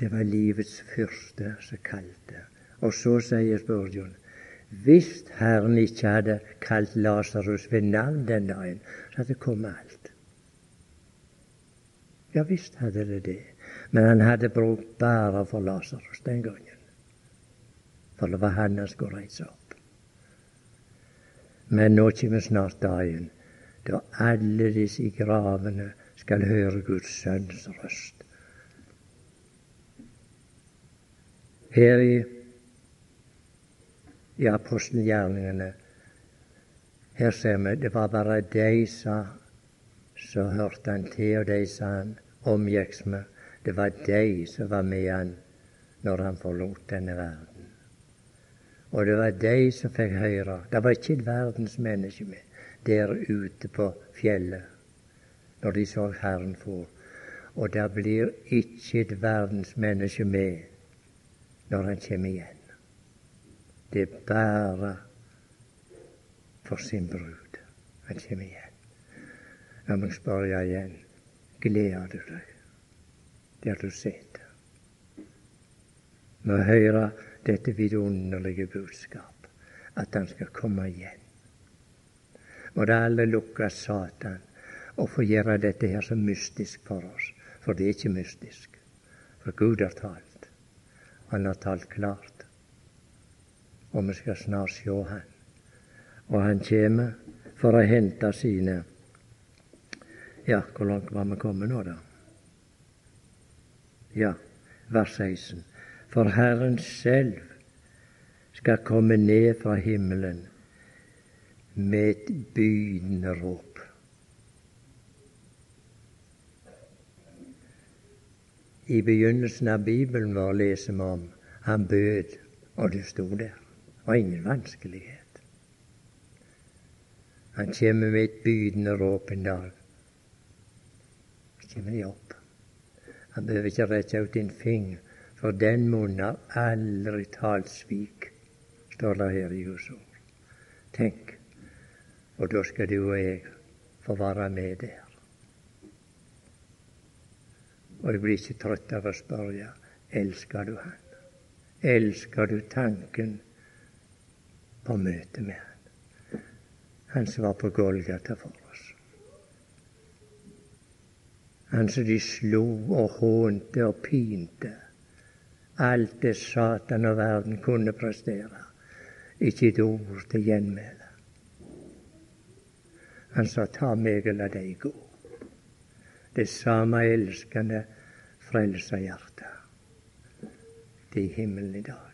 Det var livets fyrste som kalte. Og så sier Spurgeon hvis Herren ikke hadde kalt Lasarus ved navn den dagen, så hadde det kommet alt. Ja visst hadde det det. Men han hadde brukt bare for Lasarus den gangen. For det var han han skulle reise opp. Men nå kommer snart dagen da alle disse i gravene skal høre Guds sønns røst. Her i, i apostelgjerningene her ser vi det var bare de som hørte han til, og de sa han omgikks med. Det var de som var med han når han forlot denne verden. Og det var de som fikk høre. Det var ikke et verdensmenneske med der ute på fjellet når de så Herren få. Og det blir ikke et verdensmenneske med når han kommer igjen. Det er bare for sin brud han kommer igjen. La meg spørre igjen gleder du deg der du sitter med å høre dette vidunderlige budskap, at han skal komme igjen. må det alle lukke Satan og få gjøre dette her så mystisk for oss. For det er ikke mystisk. For Gud har talt. Han har talt klart. Og vi skal snart se Han. Og Han kommer for å hente sine Ja, hvor langt var vi kommet nå, da? Ja, vers 16. For Herren selv skal komme ned fra himmelen med et bydende råp. I begynnelsen av Bibelen vår leser vi om han bød, og det sto der. Var ingen vanskelighet. Han kommer med et bydende råp en dag. Så kommer de opp. Han behøver ikke rekke ut en finger, for den munnen har aldri talt svik, står det her i Guds. Tenk, og da skal du og jeg få være med der. Og jeg blir ikke trøtt av å spørre elsker du Han? Elsker du tanken på møtet med Han? Han som var på Golgata for oss. Han som de slo og hånte og pinte. Alt det Satan og verden kunne prestere. Ikke et ord til gjenmæle. Han sa, ta meg og la deg gå det samme elskende frelserhjertet til himmelen i dag.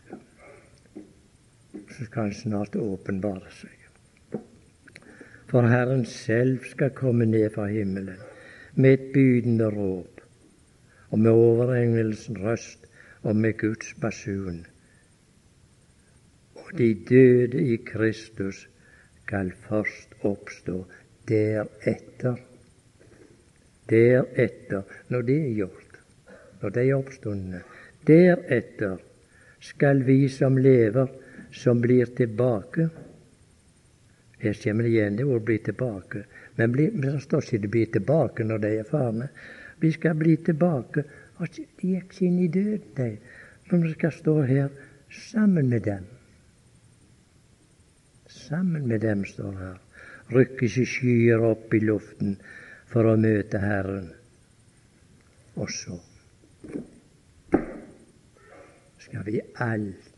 Så skal snart åpenbare seg. For Herren selv skal komme ned fra himmelen med et bydende råp, og med overengelsen røst og med Guds basun. Og de døde i Kristus skal først oppstå deretter Deretter, når det er gjort, når de er oppstående, deretter skal vi som lever, som blir tilbake Her kommer igjen det ordet 'bli tilbake'. Men bli, det står ikke 'bli tilbake' når de er farne. Vi skal bli tilbake. Og de gikk inn i døden, de. Men vi skal stå her sammen med dem. Sammen med dem, står her. Rykkes i skyer opp i luften for å møte Herren. Og så skal vi alltid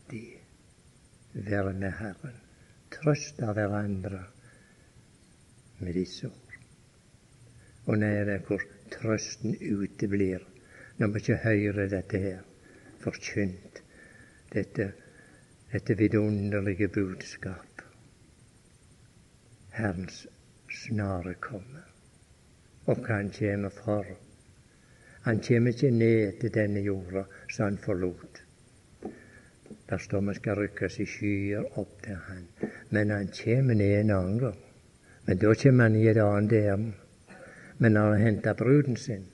være med Herren, trøste hverandre med disse ord. Og nære hvor trøsten uteblir når vi ikke hører dette her forkynt, dette, dette vidunderlige budskap. Herrens snare komme. og hva han kommer for. Han kommer ikke ned til denne jorda som han forlot. Der står vi skal rykkes i skyer opp til han. Men han kommer ned en annen gang. Men da kommer han i et annet ærend. Men når han henter bruden sin,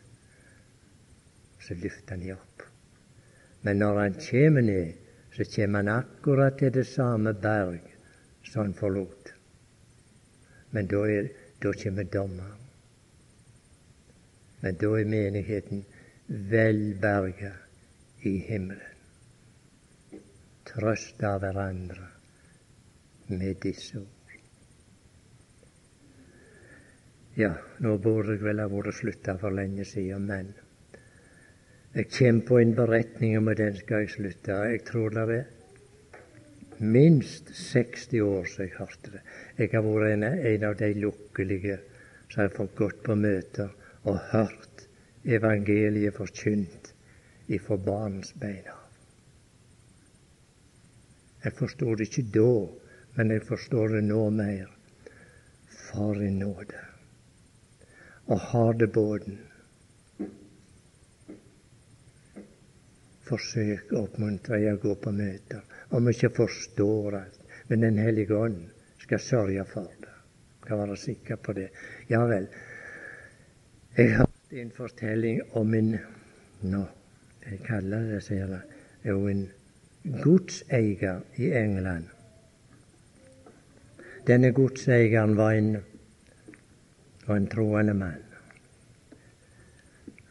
så løfter han dem opp. Men når han kommer ned, så kommer han akkurat til det samme berg som han forlot. Men da, er, da kommer dommeren. Men da er menigheten velberga i himmelen. Trøst av hverandre med disse ord. Ja, nå burde jeg vel ha vært slutta for lenge siden, men jeg kommer på en beretning og den skal jeg slutte. Jeg tror det er minst 60 år siden jeg hørte det. Jeg har vært en, en av de lukkelige som har fått gått på møter og hørt evangeliet forkynt ifra barns bein av. Jeg forstår det ikke da, men jeg forstår det nå mer. Far i nåde. Og har det båten. Forsøk å oppmuntre jeg å gå på møter. Om jeg ikke forstår alt. Men Den hellige ånd skal sørge for det. Kan være sikker på det. Ja vel. Jeg har en fortelling om en Nå, jeg kaller det, sier det, jo en godseier i England. Denne godseieren var en, var en troende mann.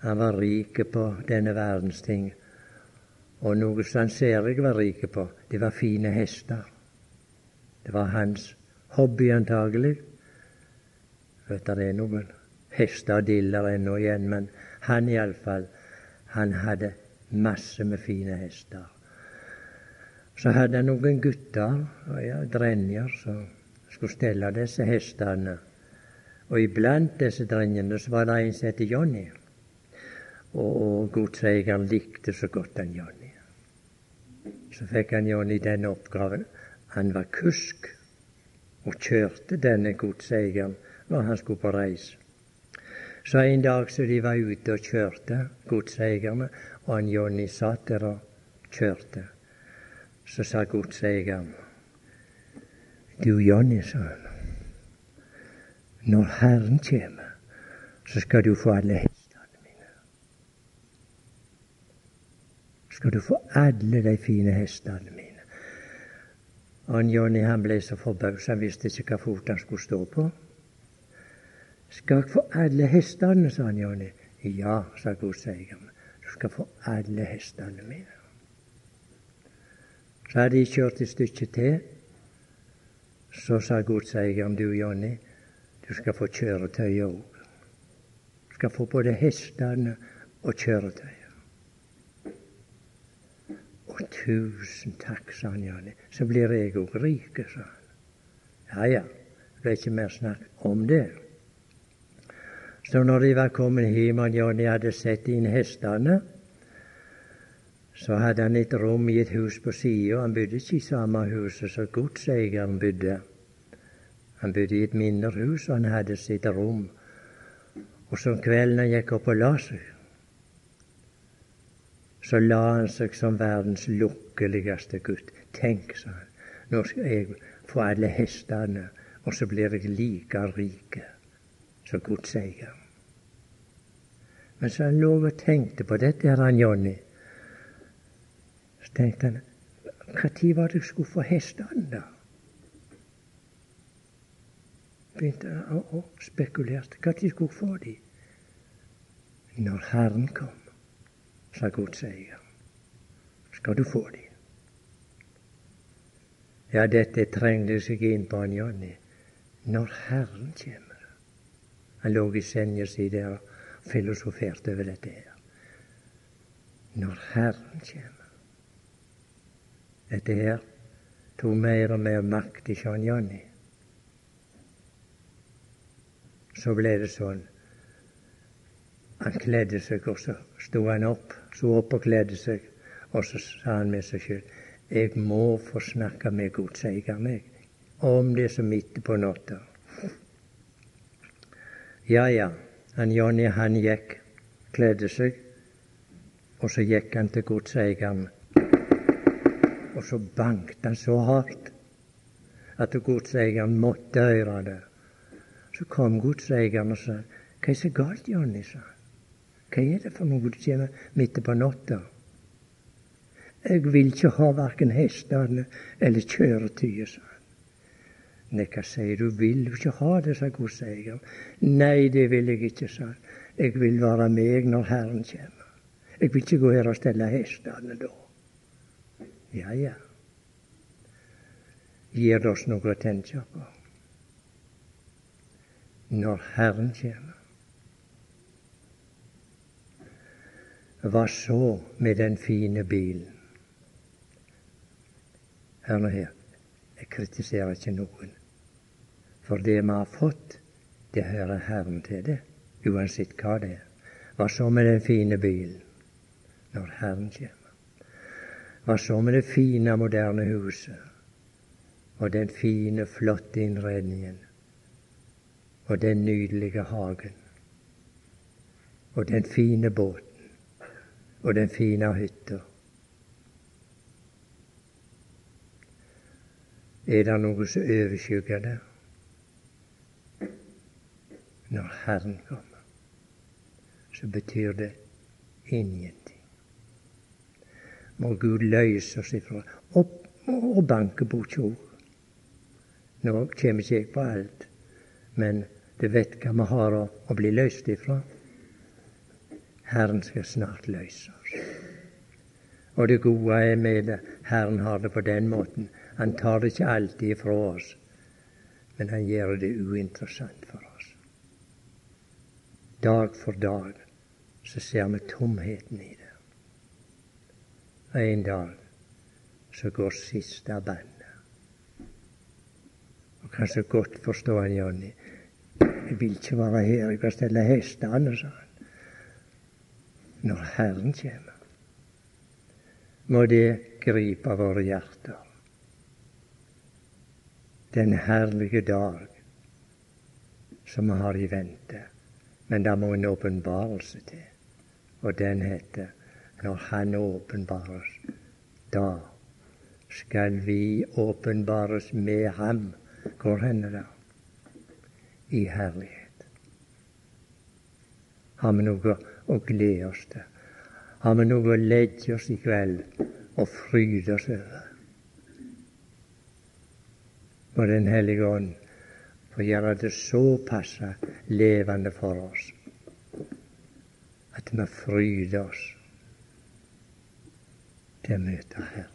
Han var rik på denne verdens ting. Og noe som han særlig var rik på, det var fine hester. Det var hans hobby antagelig. Vet det er noen diller ennå igjen, men han iallfall, han hadde masse med fine hester. Så hadde han noen gutter, ja, drenjer, som skulle stelle disse hestene. Og iblant disse drenjene så var det en som het Johnny. Og, og godseieren likte så godt han Johnny. Så fikk han Johnny den oppgaven. Han var kusk og kjørte denne godseieren når han skulle på reise. Så en dag så de var ute og kjørte, godseierne, og han Johnny satt der og kjørte, så sa godseieren Du Jonny, sa han, når Herren kommer, så skal du få alle hestene mine. Skal du få alle de fine hestene mine. Og Jonny ble så forbausa, han visste ikke hva fot han skulle stå på. Skal jeg få alle hestene, sa han Jonny. Ja, sa godseieren. Du skal få alle hestene mine. Så hadde de kjørt et stykke til. Så sa godseieren, du Jonny, du skal få kjøretøyet òg. Du skal få både hestene og kjøretøyet. Og tusen takk, sa han Jonny. Så blir jeg òg rik, sa han. Ja ja, det ble ikke mer snakk om det. Så når de var kommet hjem og Jonny hadde sett inn hestene, så hadde han et rom i et hus på sida. Han bodde ikke i samme huset som godseieren bodde. Han bodde i et mindre hus, og han hadde sitt rom. Og som kvelden han gikk opp og la seg, så la han seg som verdens lukkeligste gutt. Tenk, sa han, nå skal jeg få alle hestene, og så blir jeg like rike som godseieren. Men så han lå og tenkte på dette, her han Jonny. Tenkte han, når var det jeg skulle få hestene, da? begynte han å spekulere. Når skulle få de? Når Herren kom, sa godseier, skal du få de. Ja, dette trengte seg inn på han Johnny. Når Herren kommer. Han lå i senga si der og filosoferte over dette her. Når Herren kommer. Dette her tok mer og mer makt i John Johnny. så ble det sånn. Han kledde seg, og så sto han opp, så opp og kledde seg. Og så sa han med seg sjøl jeg må få snakke med godseieren, jeg, om det som midt på natta. Ja, ja, han Johnny han gikk, kledde seg, og så gikk han til godseieren. Og så banket han så hardt at godseieren måtte høre det. Så kom godseieren og sa Hva er så galt, Johnny? sa. Hva er det for noe du kommer midt på natta? Jeg vil ikke ha verken hestene eller kjøretøyet, sa han. Nei, hva sier du, vil du ikke ha det, sa godseieren. Nei, det vil jeg ikke, sa han. Jeg vil være meg når Herren kommer. Jeg vil ikke gå her og stelle hestene da. Ja, ja. Gir det oss noe å tenke på? når Herren kommer. Hva så med den fine bilen? Hør nå her, jeg kritiserer ikke noen. For det vi har fått, det hører Herren til det, uansett hva det er. Hva så med den fine bilen når Herren kommer? Hva så med det fine, moderne huset og den fine, flotte innredningen og den nydelige hagen og den fine båten og den fine hytta. Er det noe som overskygger det? Når Herren kommer, så betyr det ingenting. Må Gud løse oss ifra Opp og banke på ord. Nå kommer ikke jeg på alt, men du vet hva vi har å bli løst ifra. Herren skal snart løse oss. Og det gode er med det, Herren har det på den måten. Han tar det ikke alltid ifra oss, men han gjør det uinteressant for oss. dag for dag så ser vi tomheten i det. En dag så går siste bandet. Og kanskje godt forstå han Jonny. Jeg vil ikke være her, jeg kan stelle hestene, sa han. Når Herren kommer, må det gripe våre hjerter. Den herlige dag som vi har i vente. Men det må en åpenbarelse til. Og den heter Når Han åpenbares, da skal vi åpenbares med Ham. Hvor hender det? I herlighet. Har vi noe å glede oss til? Har vi noe å legge oss i kveld og fryde oss over? Må Den hellige ånd få gjøre det såpass levende for oss at vi fryder oss til å møte Herren.